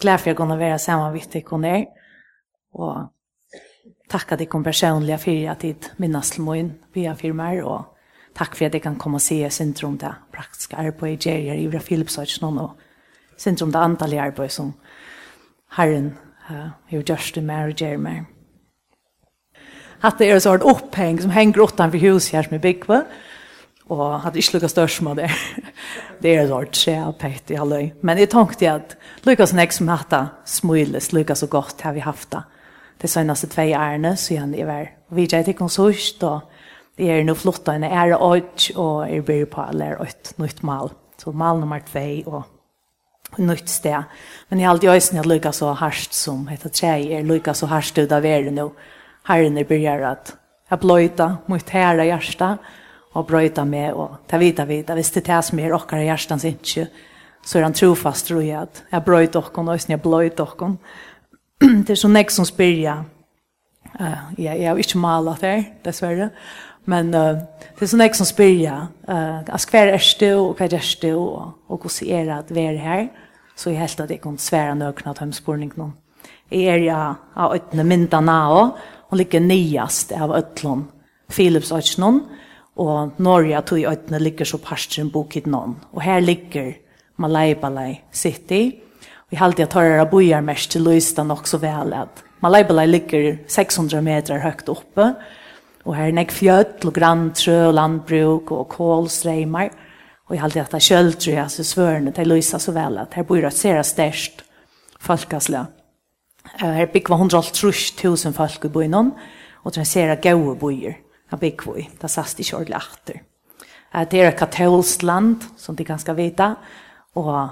glad for att kunne være sammen med deg dig och Og takk at jeg kom personlig for at jeg minnes til min via firmaer. Og takk for at jeg kan komme og se syndrom det praktiske arbeidet jag gör i Ivra Philipsage någon och syndrom det antal arbete som Herren har uh, gjort det mer og gjør mer. At det er så ett upphäng som hänger utanför huset her som är byggd og hadde ikke lukket størst med det. det er rart, så jeg har pekt i halvøy. Men jeg tenkte at lukket som jeg som hatt det smules, lukket så godt har vi haft det. Det er seneste tve ærene, så jeg er vær. Vi er ikke sørst, og det er noe flott, og jeg er åt, og jeg blir på alle åt nytt mal. Så mal nummer tve, og nytt sted. Men jeg har alltid øyne at lukket så hardt som heter tre, er lukket så hardt ut av verden, og herren er begynner at jeg bløyta mot herre hjertet, og brøyta med og ta vita vita hvis det er det som er okkar i hjertens ikke, så er han trofast tror jeg, at jeg brøyta okkon, og och jag blöt och det er så nek som spyr, spyrja. Uh, jeg, jeg har ikke malat her, dessverre, men uh, det er så nek som spyrja eh uh, hva er det, og hva er det, og, og hur er det at vi er her, så jeg helt at jeg kan svære nøkna til att nå. Jeg er ja, av ötne mynda na og ligger nyast av ötlon Philips ötnon og Norge tog i øynene ligger så parstren bokit noen. Og her ligger Malaibalai City. Vi halte at høyre bojar mest til Løysta nok så vel at Malaibalai ligger 600 meter høyt oppe, og her er nek fjøtt og grantrø og landbruk og kålstreimar, og jeg halte at det er kjøltrø, altså svørene til Løysta så vel at her bor et det størst folkasle. Her bygger 130 000 folk i byen, og det ser sere gode bojer av Bekvoi. Det sast ikke ordentlig atter. Det er et katolsk land, som de ganske skal og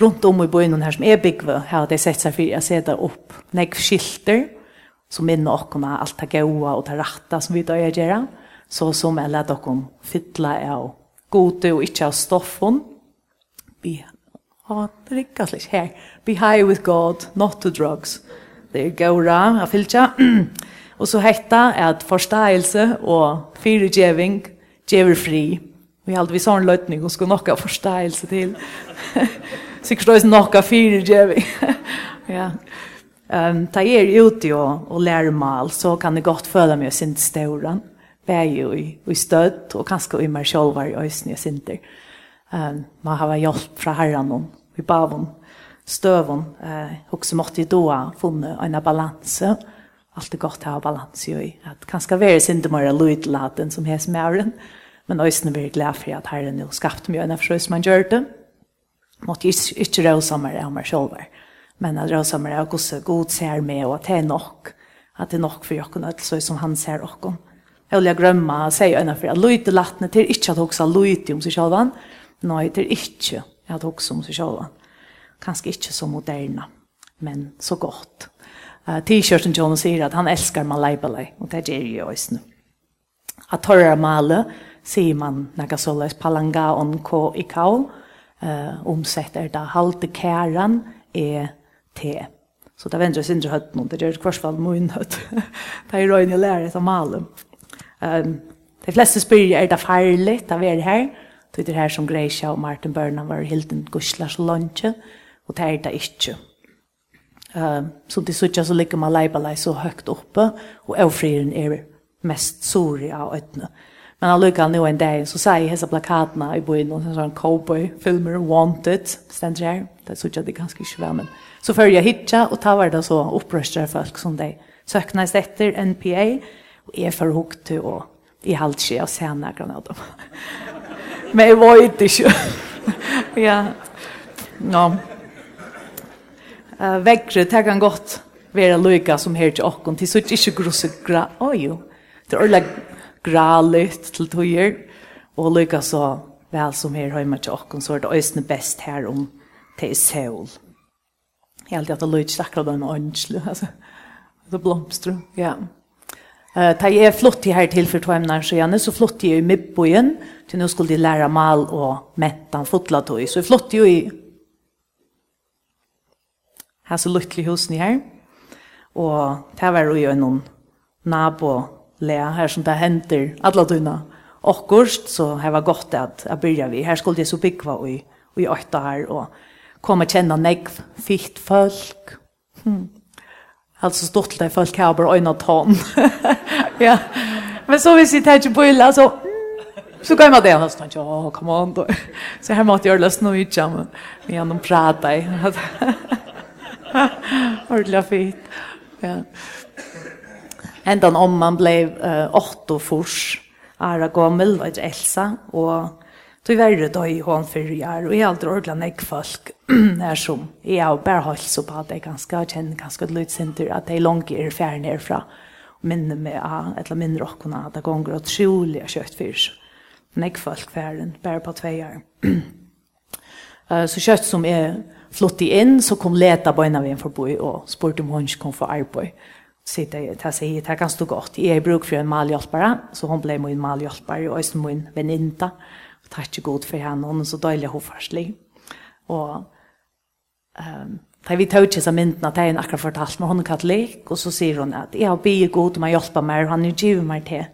rundt om i byen her som er Bekvoi, her har de sett seg for å sette opp nekv skilter, som minner oss om alt det gode og det rette som vi da gjør, så som jeg leder dere fytle av gode og ikke av stoffen. Vi har ikke slik her. Be high with God, not to drugs. Det er gode, jeg fyller. Og så hetta er at forståelse og fyregjeving gjever fri. Vi hadde vi sånn løtning og skulle nokka forståelse til. Sikkert også nokka fyregjeving. ja. Um, ta er ute og, og lære mal, så kan det godt føle meg sin stauran. Bæg i, i støtt, og kanskje i meg selv var i øyne og sinter. Um, man har hjelp fra herren og i bavon, støvon. Uh, også måtte jeg da funne en balanse. Ja allt är gott att ha balans i att kanske vara sin synd mer lutlaten som hes mären men ösnen blir glad för att Herren nu skapt mig en försös man gör det mot inte rosa mer om mig själv men att rosa mer och också god ser med och att det är nog att det är nog för jag kan så som han ser och Jag vill glömma säga en för att lite lattne till inte att också lite om sig själva. Nej, det är inte att också om sig själva. Kanske inte så moderna, men så gott uh, t-shirten John säger att han älskar Malai och det är ju också nu. Att torra male säger man några sådana palanga on ko i ikau uh, omsett är det halte käran är te. Så det vänder sig inte hött någon, det gör kvarsfall mun hött. det är röjning att lära sig male. Um, de flesta spyr är det farligt att er här. Det är det här som Greisha och Martin Börnan var helt en guslars lunche och det är det inte. Uh, så det sutja så ligger man leibalei så høgt oppe, og avfriren er mest sori av øytene. Men han lukka nu en dag, så sier hessa plakatene i byen, og sånn cowboy-filmer, Wanted, stender her, det sutja det ganske ikke vel, men så før jeg hitja, og ta var det så opprøster folk som de søknes etter NPA, og er for hukt til å i halvt skje og se nærkene av dem. men jeg var ikke. ja. Nå. No uh, vekkre, det kan godt være lykke som her til åkken, til så ikke grosse gra, oi jo, det er ordentlig gra litt til tøyer, og lykke så vel som her hjemme til åkken, så er det øyne best her om til Seul. Helt at det lykke akkurat den ønskelig, altså, det blomstrer, ja. Uh, Eh ta jag flott her här till för två så jag så flott i midbojen til nå skulle de lære mal og mättan fotla då så flott jo i her så lykkelig hos ni her. Og det var jo noen nabo le her som det henter alle døgnet. Akkurat så her var godt at jeg begynte vi. Her skulle jeg så bygge i, i åtta her, og komme og kjenne negv, fitt folk. Hmm. Alltså stort till det folk här bara en ton. ja. Men så visst det inte på illa så så går man det, och så ja, come on då. Så här måste jag lösa nu i jam. Vi har någon prata i. Ordla fint. Ja. Ändan om man blev uh, åtta och fors. Ara gammel, var det Elsa. Och så var det da i hånd for jag. og jeg har aldri ordentlig nägg folk her som. jeg har bare holdt så på at jeg ganske kjenner ganske ganska lutsinter. Att jag är långt i fjärn härifrån. Minne med att eller minne rockorna. at det gånger og trolig har kjøtt sig. Nägg folk ferdig, bare på tve år. uh, så kjøtt som er, flott inn, så kom leta bøyna vi inn forbi og spurte om hun ikke kom for arbeid. Så jeg tar seg hit, det kan stå godt. Jeg er bruk for en malhjelpere, så hun ble min malhjelpere, og også min veninta. Og takk ikke god for henne, hun er så døylig og farslig. Og um, da vi tar ikke seg myndene, det er en akkurat fortalt, men hun er katolik, og så sier hun at jeg har bygget god om å hjelpe meg, og han er givet meg til.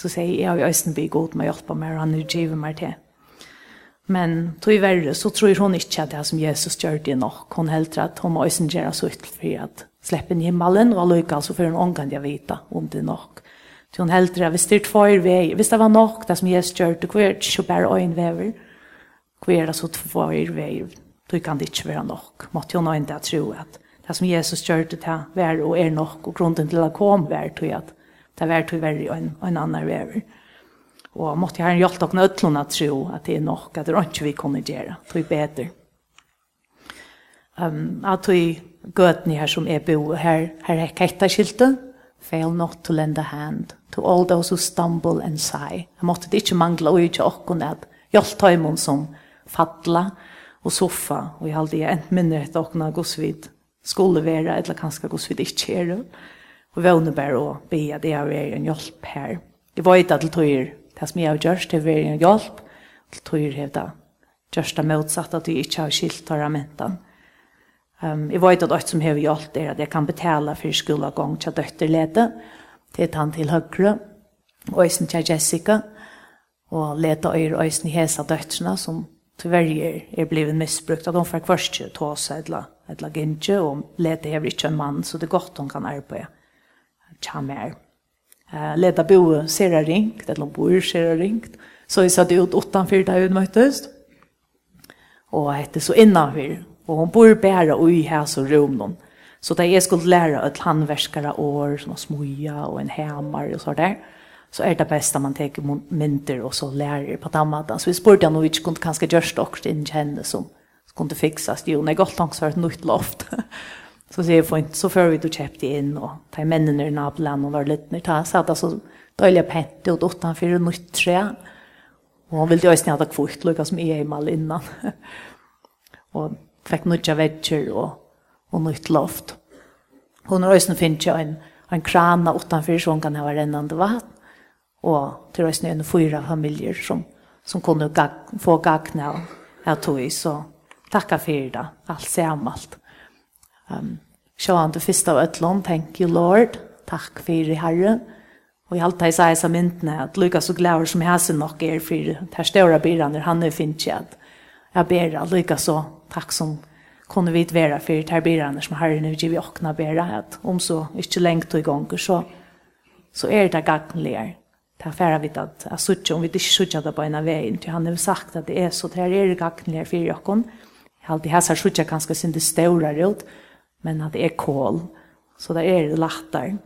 Så sier jeg, jeg har også østen bygget god om å hjelpe meg, og han er givet meg til. Men tog i verre så tror hon ikke at det som Jesus gjør det nok. Hun helter at hun må også gjøre så ut för att släppa in himmelen och lycka alltså för en omgång jag vite om det nok. Så hon helt att vi styrt för vei, hvis det var nok det som Jesus gjør det er ikke bare så vever? en er det så två vei, Då kan det ikke være nok. Måtte hon inte det tro at det som Jesus gjør det här var og er nok, og grunden til å komme var til at det er til tog värre en, en annan väver. Og måtte Herren hjelpe dere nødlån å tro at det er nok, at det er ikke vi kunne gjøre, det er bedre. Um, at vi gøtene her som er bo, her, her er kettaskilte, fail not to lend a hand to all those who stumble and sigh. Jeg måtte det ikke mangle og ikke åkken at hjelpe dem som fatla og soffa, og jeg halde jeg ent minner etter åkken av godsvid skulle være, eller kanskje godsvid ikke er det. Og vågne bare å be at jeg er en hjelp her. Jeg vet at det tøyer det som jeg har gjort det er en hjelp, til tog jeg det. Gjørst det motsatt at jeg ikke har skilt til ramenten. Um, jeg vet at alt som har gjort er at jeg kan betale for skolegång til døtterlede, til han til høyre, og jeg til Jessica, og lete øyre og jeg hese døtterne som til er, er blevet misbrukt, at hun får først ikke ta seg et eller annet og lete hever ikke en mann, så det er godt hun kan arbeide. Tja mer eh leda bo ser ringt eller bor ser ringt så vi satt ut utanför där vi möttes och hette så innanför och hon bor bara i här så rummen så där jag skulle lära att handverkare år som smoja och en hammare och så där så är det bästa man tar mynter och så lärer på dammadan. Så vi spurte henne om vi inte kunde kanske just det också in henne som kunde fixas. Jo, är jag gott långs för ett nytt loft. Så sier jeg fint, så før vi du kjøpte inn, og de mennene i naboland og var litt nødt til, så hadde jeg så døylig pent ut utenfor nytt tre, og han ville jo også ha kvitt, lukket som jeg er i mal innan. og fikk nødt av vekker og, og nytt loft. Hun har også finnet jo en, en krana utenfor, så hun kan ha rennende vatt, og til også en fyra familier som, som kunne gag, få gagne av tog, så takk for det, alt sammen alt. Um, så han det første av ötlån, thank you Lord, takk for fyrir Herre. Og jeg alltid sier seg myndene, at Lukas så glæver som jeg ser nok er for det større byrene, han er finnes ikke at jeg ber at Lukas så takk som kunne vi være for det byrene som Herren er givet åkne bære, at om så ikke lengt og i gang, så, så er det gagnligere. Det er færre vidt at jeg sitter, om vi ikke sitter det på en av veien, til han har sagt at det er så, det er gagnligere for dere. Jeg har alltid hæsar sitter kanskje sin det større ut, men att det är kål. Så där är det lättare.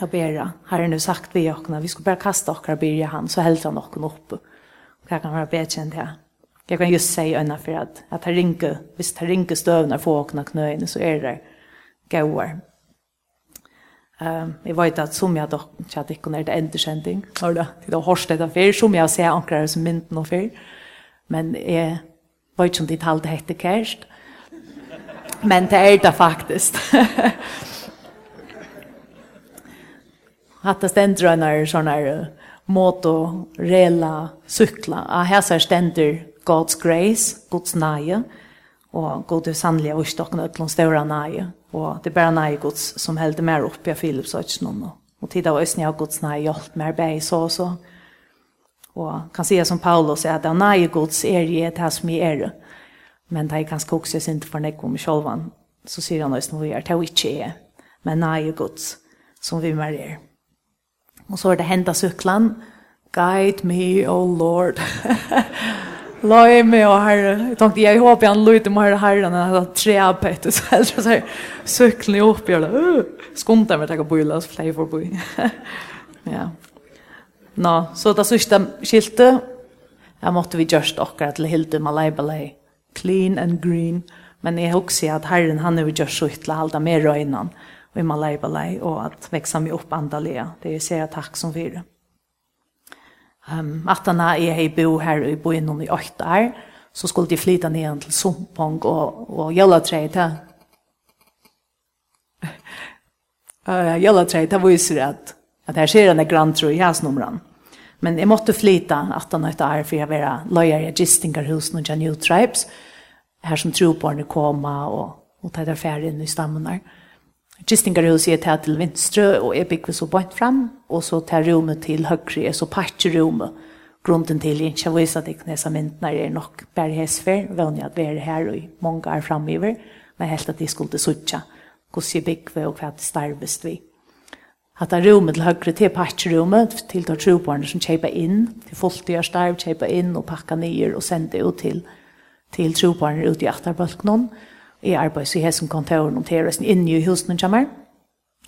Jag ber, Herren nu sagt vi åkne, vi ska bara kasta och börja han så helter han och upp. Och jag kan vara bedkänd här. Jag kan just säga ena för att att han ringer, visst han ringer stövnar få åkna knöen så är det gåar. Ehm jag vet att som jag dock chat att det kunde det ändå skänding. Har det det har hörst det för som jag ser ankrar som mynt och för. Men är vet inte det halt heter kärst. Men det är det faktiskt. Hatta stendrøyner sånne moto, rela, sykla. Ah, här så stender God's grace, Guds nage, og God er sannelig av utstokken til større nage. Og det er bare nage Guds som helder mer opp i Philips og ikke noen. Og tid av øsne av Guds nage hjelp mer bei så og så. Og kan si som Paulus, at det er Guds er i det som er det men det er ganske også jeg synes for nek om sjolvan, så sier han også når vi er til ikke jeg, men nei er gods, som vi mer er. Og så er det hendet sykland, guide me, oh Lord. Låg mig och herre. Jag tänkte, jag hoppas han låg dem herre, herren. Han hade tre arbete. Så jag tror så här, cykeln jag upp. Jag uh, skontar mig att jag bor så fler får bo. ja. Nå, så det sista skilte. Jag måtte vi just åka till Hilde Malaibalai clean and green. Men jag också att Herren han har gjort så ytla halda med röjnan och i Malaibalai och att växa mig upp andaliga. Det är så jag tack som för. Um, at han är bo her i boen i åtta år så skulle de flytta ned til Sumpong och, och Jallaträet här. Uh, Jallaträet här viser at, att här ser den grand granntrö i hans numran. Mm Men jeg måtte flyta at han høyte her, for jeg var løyer i Gistingerhusen og New Tribes, her som trobarne koma og, og tatt der ferie inn i stammen der. Gistingerhuset er tatt til vinstre, og jeg bygger så bort fram, og så tar rommet til høyre, er så patcher rommet. Grunden til jeg ikke viser at jeg knesa myndene er nok bare hesfer, vanlig at vi er her og mange er framover, men helt at de skulle sutja, hvordan jeg bygger og hva det starves vi hatt en rum til høyre til patchrummet, til de trobarne som kjeipa inn, til folk til starv kjeipa inn og pakka nyer og sende ut til, til trobarne ut i atterbalkene. Jeg arbeids i hessen kontoren og til resten inne i og kommer.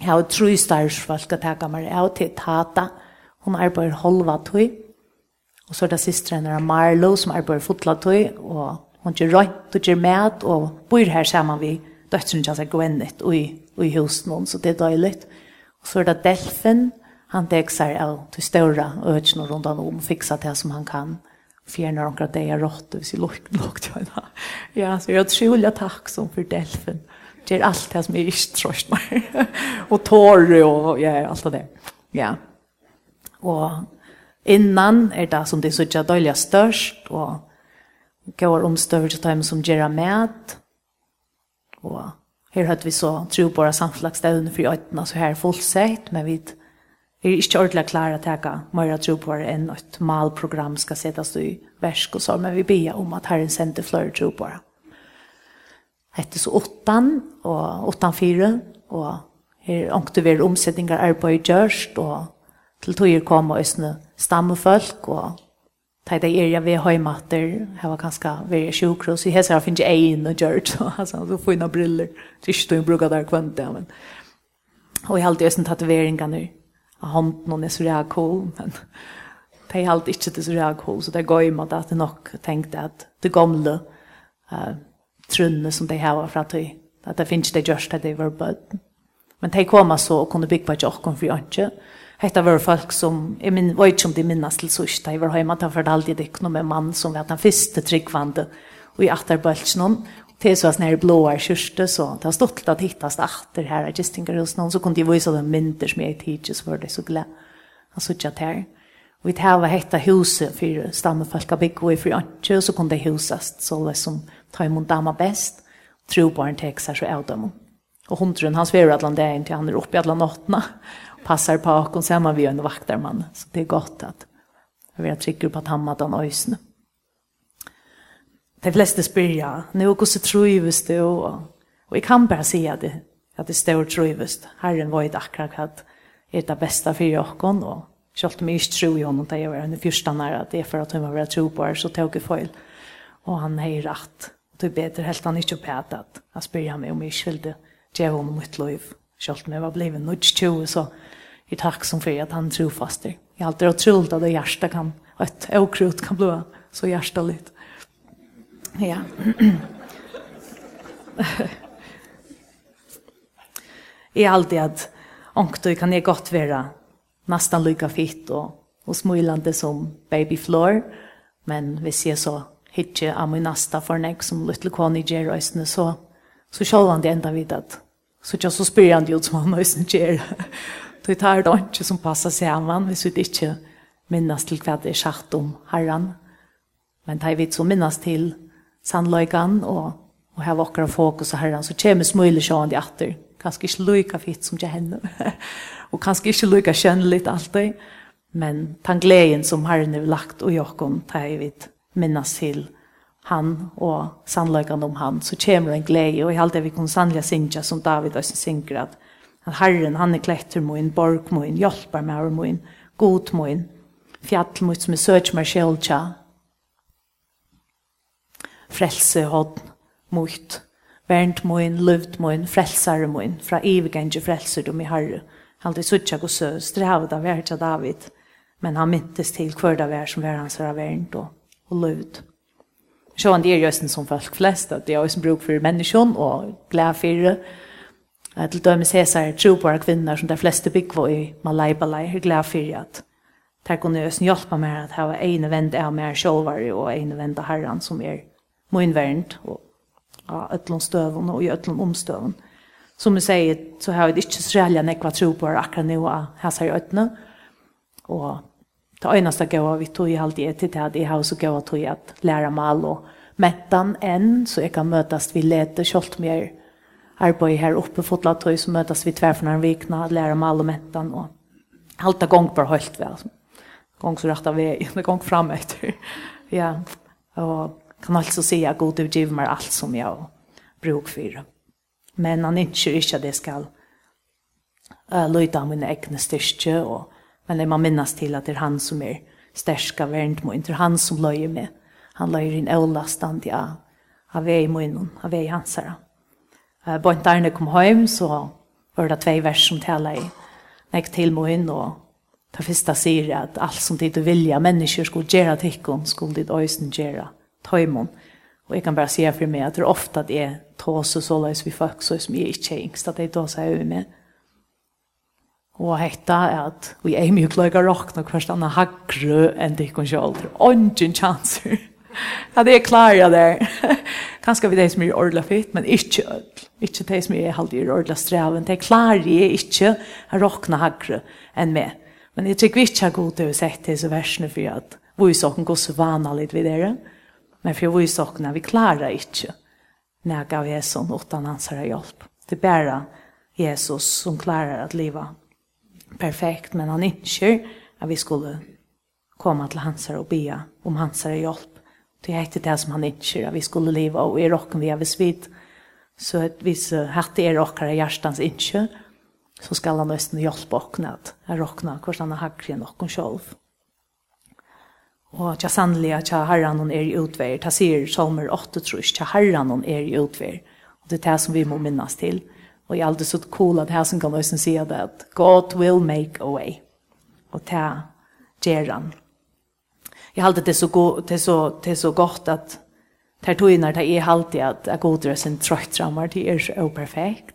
Jeg har tro starvsfolk at jeg kommer av til Tata. Hun arbeider halva tøy. Og så er det sisteren av Marlo som arbeider fotla tøy, og hun gjør røynt og gjør mat og bor her sammen vi døtteren til seg Gwennett og i, og i husene, så det er døylig Og Og så er det Delfin, han dekser av de større økene rundt han om, fikser det som han kan. Fjerner omkring det jeg rått, hvis jeg lukte nok til henne. Ja, så jeg tror utrolig takk som for Delfin. Det er alt det som jeg ikke trøst meg. og tårer og ja, alt det. Ja. Og innan er det som de synes er døylig størst, og går om størst til dem som gjør mat. og Her hadde vi så tro på samflagsstevne for øyne, så her er fullsett, men vi er ikke ordentlig klare til å ta mer tro på det enn et malprogram skal settes i versk og så, men vi ber om at Herren sender flere tro på det. Hette så åttan, og åttan fire, og her ångte vi omsetninger arbeid gjørst, og til tog kom og østene stammefolk, og ta det er jag vi har matter här var ganske very sjukro, så här så finnes jeg en og gjort så alltså så får några briller det ikke du bruker der kvant där men Og jeg har alltid sånt tatueringar nu av hånden og så där cool men det er alltid ikke det så där cool så det går ju med at jeg nok tenkte at det gamle uh, trunne som de har fra att at det finnes det gjørst at det var bød. men de kom så og kunne bygge på jocken för ikke. Hetta var folk som, jeg min, var ikke om de minnes til sørste, jeg var hjemme, han fortalte det ikke noe med mann som var den første tryggvande, og i atterbølsen, det er så sånn her blåa kyrste så det har stått til at hittast atter her, jeg stinger hos noen, så kunde de visa de mynter som jeg tidlig, så var det så glad. Han sørste at här Og vi tar vad hetta huset for stammefolk av bygg, og for ikke, og så kunde det husas så det som tar emot dama bäst tro på en text her så er det Og hundren, han sverer at han er inn han er oppe i alle nåttene, passar på och sen man vi en vaktarman så det är gott att vi har trycker på att hamna den ösn. De flesta spyrja, nu och så trivs det och och jag kan bara säga det att det står trivs. Herren var ett akkurat att är det bästa för jag kan då. Självt mig ikke tro i honom det er jo en første nær, at det er for at hun var tro på her, så tog jeg feil. Og han är rätt. Det er bedre helt han ikke på at han spyrja meg om jag inte ville gjøre honom mitt liv. Självt mig var blevet nødt til så i takk som för att han tror fast det. Jag har alltid otroligt att det hjärsta kan, ett okrut kan bli så hjärstaligt. Ja. Jag har alltid att ångtog kan det gott vara nästan lika fitt och, och smilande som baby floor. Men vi ser så hitje av min nästa för nek som little kone i Jerröjsne så, så själv han det enda vid att så jag så spyr han det ut som han nöjsen Jerröjsne. Då tar det ikke som passer seg av han, hvis vi ikke minnes til hva det er sagt om herren. Men det er vi så minnes til sannlöjkan og, og här vakar fokus och herren, så kommer smöjlig sjön de atter. Kanskje ikke lika fitt som jag henne. og kanskje ikke lika kjønnelig alltid. Men den gleden som herren har lagt och Jakob tar vi minnes til han og sannlöjkan om han så kommer en glede. Og jeg allt det vi kunne sannliga synge som David och sin synkrat at Herren, han er kletter min, borg min, hjelper meg min, god min, fjall min som er søk meg selv tja. Frelse hånd, mot, vernt min, løvd min, frelsare min, fra evigenge frelser du min Herre. Han er søtja sø, strevet av hvert av David, men han myntes til hver av vær som vær hans var vernt og, og løvd. Sjåan det er jøsten som folk flest, at det er jo bruk for menneskjon og glede for det, Jeg til dømes hesar trobara kvinner som de fleste byggva i Malaibalai er glad for at der kunne også hjelpe meg at jeg var en venn av meg selv og en venn av herran som er munnvernd og av ötlån og i ötlån omstøven. Som jeg sier, så har jeg ikke srælja nekva på akkurat nå av hesar i ötne og det eneste gøy vi tog i halvdige til det at jeg har så gav tog at læra mal og mettan enn så jeg kan møtast vi lete kjolt mer arbeid her oppe fotla tøy så møtes vi tverrfna en vikna, lærer om alle mentan og alt er gong bare høylt altså. Gong så rett av vei, gong fram etter. ja, og kan altså si at god du giv meg alt som jeg bruk for. Men han innskjer ikke at jeg skal uh, løyde av mine egne styrke, og, men jeg må minnes til at det er han som er styrka verden mot, det er han som løyer meg. Han løyer inn avlastande ja, av vei munnen, av vei hansere. Eh bort kom hem så var det två vers som talade i. Näck till moin och ta första säger att allt som det du vilja människor skulle göra till kon skulle det ösen göra. Tajmon. Och jag kan bara säga för mig att det är ofta att jag tar så så läs vi folk så som jag inte ängst att det då så över med. Og hetta er at vi er mye kløyga råkna hverst anna haggrø enn det ikke sjálf. Ongen chanser. ja, det er klar ja der. Kanskje vi det som er ordla fitt, men ikkje ødel. Ikkje det som er halde i ordla streven. Det er klar jeg ikke har råkna hagre enn meg. Men jeg tykker vi ikkje jeg god til å sette disse versene for at vi såkken går så vana litt vid dere. Men for vi såkken vi klarer ikkje når gav Jesus utan hans herre hjelp. Det er bare Jesus som klarer at leva perfekt, men han ikke at vi skulle komme til hans herre og be om hans herre hjelp Det är inte det som han inte att vi skulle leva och är rocken vi har visvit. Så att vi hade er rockare hjärtans inte så ska han nästan hjälpa och att rockna kors han har kring och själv. Og tja sannelig at tja herran er i utveir, tja sier salmer 8 trus, tja herran er i utveir. Og det er det som vi må minnas til. Og jeg er alltid så cool at her som kan også si at God will make a way. Og ta gjeran jag hade det så gott det så det så gott att tar tog när det är alltid att jag går till sin trött det är så perfekt.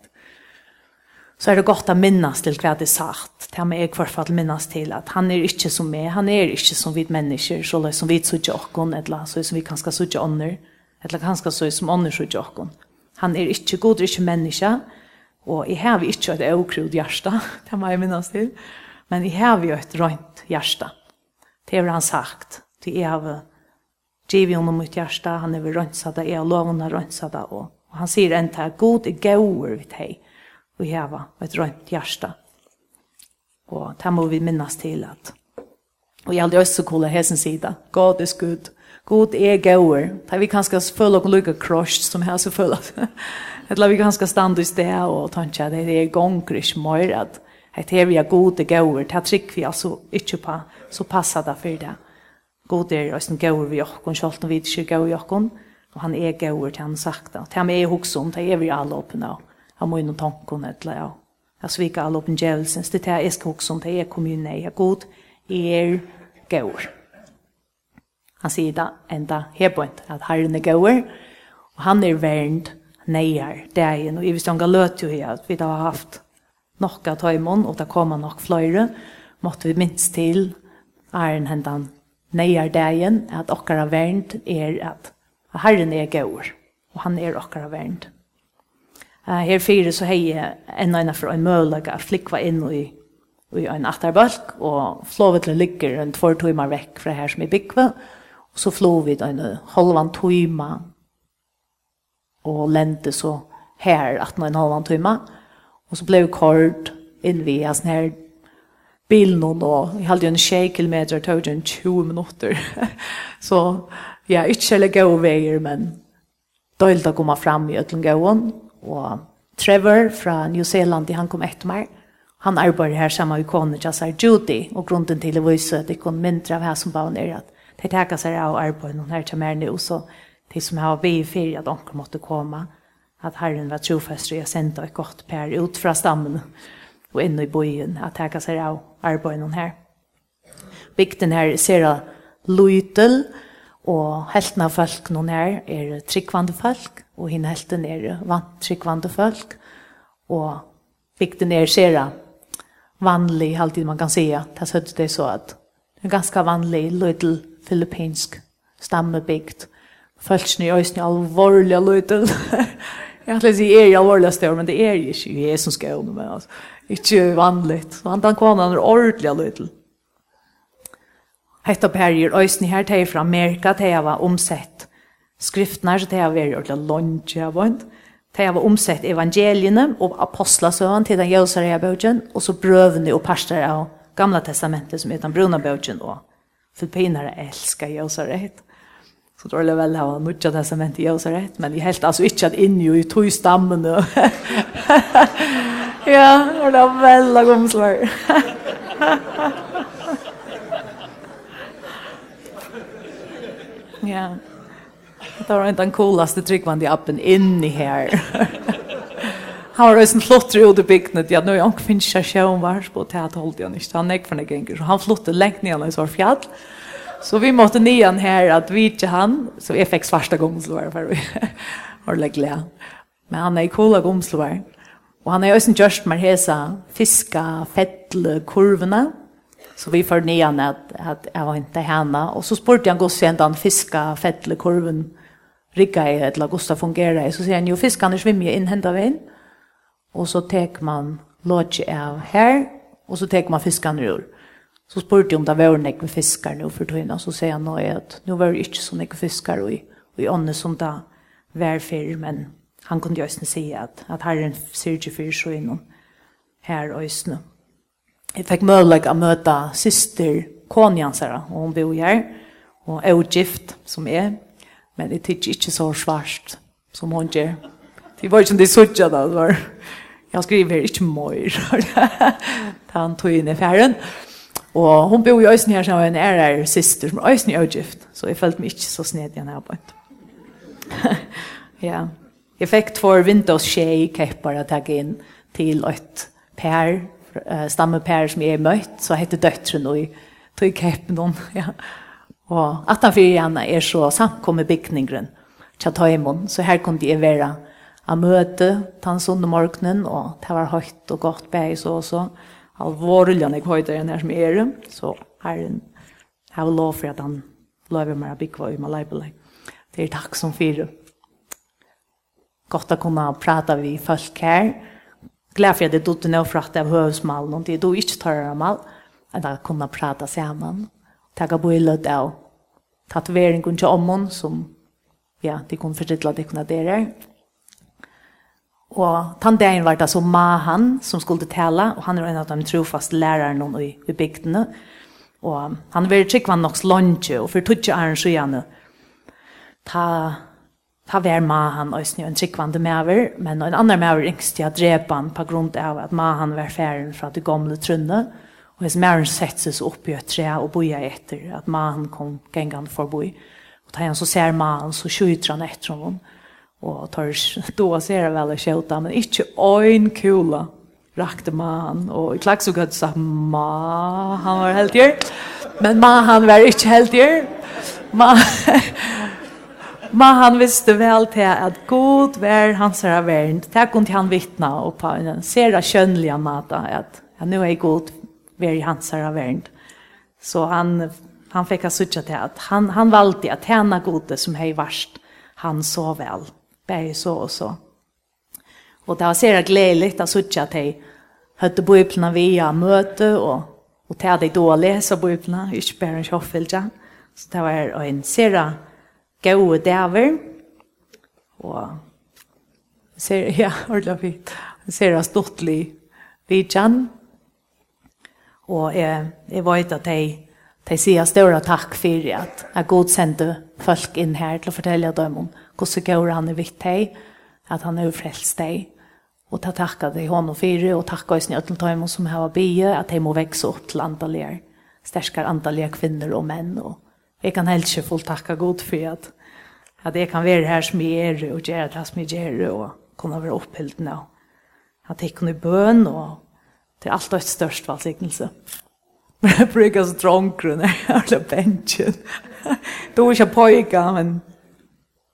Så är det gott att minnas till vad det sagt. Det har mig kvar för att minnas till att han är inte som mig, han är inte som vi människor, så som vi så jockon eller så som vi kanske så jockon eller kanske så som annars så jockon. Han är inte god, inte människa. Og jeg har ikke et okrud hjerte, det må jeg minnes til, men jeg har jo et rønt hjerte. Det har han sagt. Til jeg har givet honom mitt hjerte, han är rönsad, jeg har lovande rönsad. Och, Og han sier en til, god er gåor vid dig. og jeg har et rønt hjerte. Og det må vi minnes til at, og jeg har aldri også kollat hesen sida. God är god. God er gåor. Det vi kanskje följer och lycka crushed som här så följer. Eller vi kanske stanna i sted og tänka at det er gonger ikke mer at Det är vi er gode gåor, det er trygg vi altså ikke på, så passer det for det god er og sin gaur vi okkon, sjalt om vi ikke gaur vi okkon, og han er gaur til han sakta. Til han er hoks om, til er vi alle åpne av, av mine tanken, eller ja, jeg sviker alle åpne djevelsens, det er jeg skal hoks om, til er kommune, jeg er god, er gaur. Han sier da enda hebent, at herren er gaur, og han er vernd, neier, det er en, og i hvis han løt jo her, at vi da har haft nokka tøymon, og da kommer nok fløyre, måtte vi minst til, er en hendan neiardegin at okkara vernd er at Herren er gaur, og han er okkara vernd. Uh, her fire så hei enn eina for en mølaga at flikva inn i, i en atterbalk, og flovetlet ligger en tvår timer vekk fra her som er byggva, og så flov vi en halvan tøyma og lente så her at og en halvan tøyma, og så blei kord inn vi hans her bilen og jeg hadde jo en tjej kilometer, tog jo en 20 minutter. så ja, ikke selv gode veier, men døylt å komme fram i Øtlen Gåen. Og Trevor fra New Zealand, han kom etter meg. Han arbeider her sammen med kone Jassar Judy, og grunden til å vise at det kunne mindre av her som bare er at de tar seg av arbeidet her til mer nå, så de som har vært i ferie at de måtte komme, at herren var trofester og jeg sendte et godt per ut fra stammen og inn i byen at teka seg av arbeidene her. Bygden her ser løytel, og helten av folk noen her er tryggvande folk, og henne helten er vant tryggvande folk, og bygden er ser vanlig, alltid man kan säga. Det er det så at det er ganske vanlig løytel filippinsk stammebygd. Følelsen i øyne alvorlig løytel. Jag skulle säga är jag allvarliga stor, men det är ju inte Jesus skål, men alltså, inte vanligt. Så han tar kvar är ordentliga lite. Hetta perjer øysni her tei fra Amerika tei hava omsett skriftnar, så tei hava veri ordla longe av vant. Tei hava omsett evangeliene og apostlasøen til den jøsare av bøtjen, og så brøvene og parster av gamla testamentet som er den bruna bøtjen og filippinare elska jøsare. Så det var väl ha mycket testament i Jerusalem, men det helt alltså inte att in ju i tog stammen. ja, och det var väl lagom svårt. ja. Det var inte den coolaste tryggvande appen in i här. Han var en flottre ut i byggnet. Ja, nu jag finns jag sjön vars på teaterhållet jag inte. Han gick från det gänger. Så han flotte längt ner i så fjall. Så vi måste nian här att vi inte han så jag fick svarta gomslor för vi har lagt. Men han är coola gomslor. Och han är ju sen just med hesa fiska, fettle, kurvorna. Så vi får nian att att jag var inte henne. och så spurte han gossen han fiska, fettle, kurven rigga i ett lagosta fungera så sier han ju fiskane svimmer in hända vägen. Och så tek man lodge av här och så tek man fiskane ur. Så spurte jeg om det var nekve fiskar nu for tøyna, så sier han nå at nu var det ikke så nekve fiskar og i ånne som det var før, men han kunne jo også si at, at herren sier ikke fyr så innom her øsne. Jeg fikk mødleg å møte syster Konjansara, og hun bor her, og er jo gift som er, men det er ikke så svart som hun gjør. Det var ikke det de suttet det var... Jeg skriver ikke mor, han tog inn i ferien. Men Og hun bor i Øysen her sammen med en ærer syster som er Øysen i Øygift, så jeg følte meg ikke så sned igjen her på ja. Jeg fikk for Windows 6 kepper å ta inn til et per, stammepær som jeg er møtt, så heter døtteren og tog keppen noen. Ja. Og at han fyrir henne er så samkommet bygningeren til Tøymon, så her kunne jeg være av møte, tannsonde morgenen, og det var høyt og godt bæg så og så. Og alvorlig enn jeg høyder enn her som er, så er en Jeg vil lov for at han lover meg å bygge i Malaybelei. Det er takk som fire. Godt å kunne prate vi folk her. Glad for at det er dutt og fratt av høvesmalen, og det er du ikke tar av mal, at jeg kunne prate sammen. Takk av bøylet av tatoveringen til ommen, som ja, de kunne forstille at de kunne dere. Og den dagen var det så Mahan som skulle tale, og han er en av de trofaste lærerne i, i bygdene. Og han var tryggvann nok slåndje, og for tog er han skyene. Ta, ta var Mahan og en tryggvande maver, men en annen maver yngst til å drepe han på grunn av at Mahan var ferden fra det gamle trunnet, og hans maver sette seg opp i et tre og boja etter at Mahan kom gengene forbi. Og da han så ser Mahan, så skjuter han etter honom. Og og tar då ser vel och skjøte, men inte en kula rakte man och i klax så gott sa ma han var helt men ma han var ikke helt där ma ma han visste väl till att god var hans herre värn där kunde han vittna och på en sera skönliga mat, att han nu är god var hans herre värn så han han fick ha suttit till att han han valde att tjäna gode som hej varst han så väl bäge så och så. Och det var så här glädjeligt att sitta att jag hade biblarna via möte och och det hade då läsa biblarna i Spärren Schoffelja. Så det var en sera gode daver. Och ser ja, ordla fint. Sera stortlig vidjan. Og jeg, jeg vet at jag de sier større takk for at jeg god sendte folk inn her til å fortelle dem om hvordan går han er vitt deg, at han er frelst deg. Og ta takka de honom fyrir og takka oss nødden til dem som har bygget, at de må vekse opp til antallige, sterskere antallige kvinner og menn. Og jeg kan helst ikke fullt takka god for at, at jeg kan være her som jeg er, og gjøre det som jeg gjør, og kunne være opphilt nå. At jeg kunne bøn, og til alt og et størst valsignelse. Takk bruker så dronkru när jag la bensjen. Du er ikke pojka, men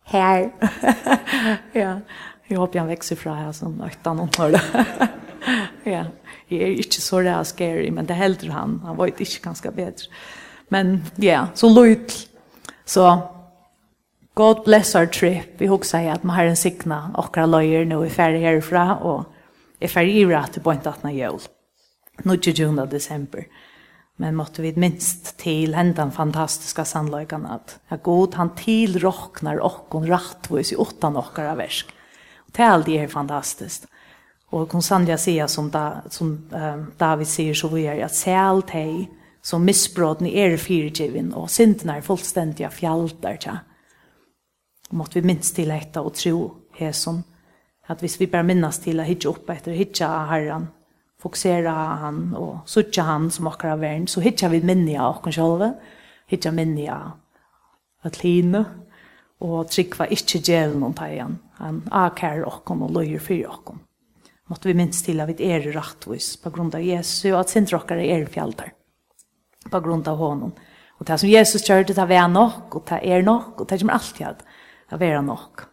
Her. ja, jeg håper han vekser fra her, som öktan om hörde. ja, jeg er ikke så där scary, men det helder han. Han var ikke ganske bedre. Men ja, så lojt. Så God bless our trip. Vi husker i at man har en signa okra løyer nå i færre herfra, og i færre ivra til pointatna jævl. 19. december. Men måtte vi minst til händan fantastiska sannlöjkan at ja, god han tillrocknar och hon rattvis i åttan åkara versk. Og det är er fantastiskt. Og kon sannliga säga som, da, som um, David sier så vi er at allt hej som missbråden är og och er är fullständiga tja. Ja. Måtte vi minst til detta och tro här som at hvis vi bara minnas til att hitta upp efter hitta herran fokusera han og suttja han som akkar av verden, så hittar vi minni av okkar sjálve, hittar minni av atline, og tryggva ikkje djelen om teian, han akkar okkar og løyer fyrir okkar. Måtte vi minst til at vi er rattvis på grunn av Jesu, og at sindra okkar er fjaldar på grunn av honom. Og det som Jesus kjørte, det er nok, og det er nok, og det kommer alltid at det er nok.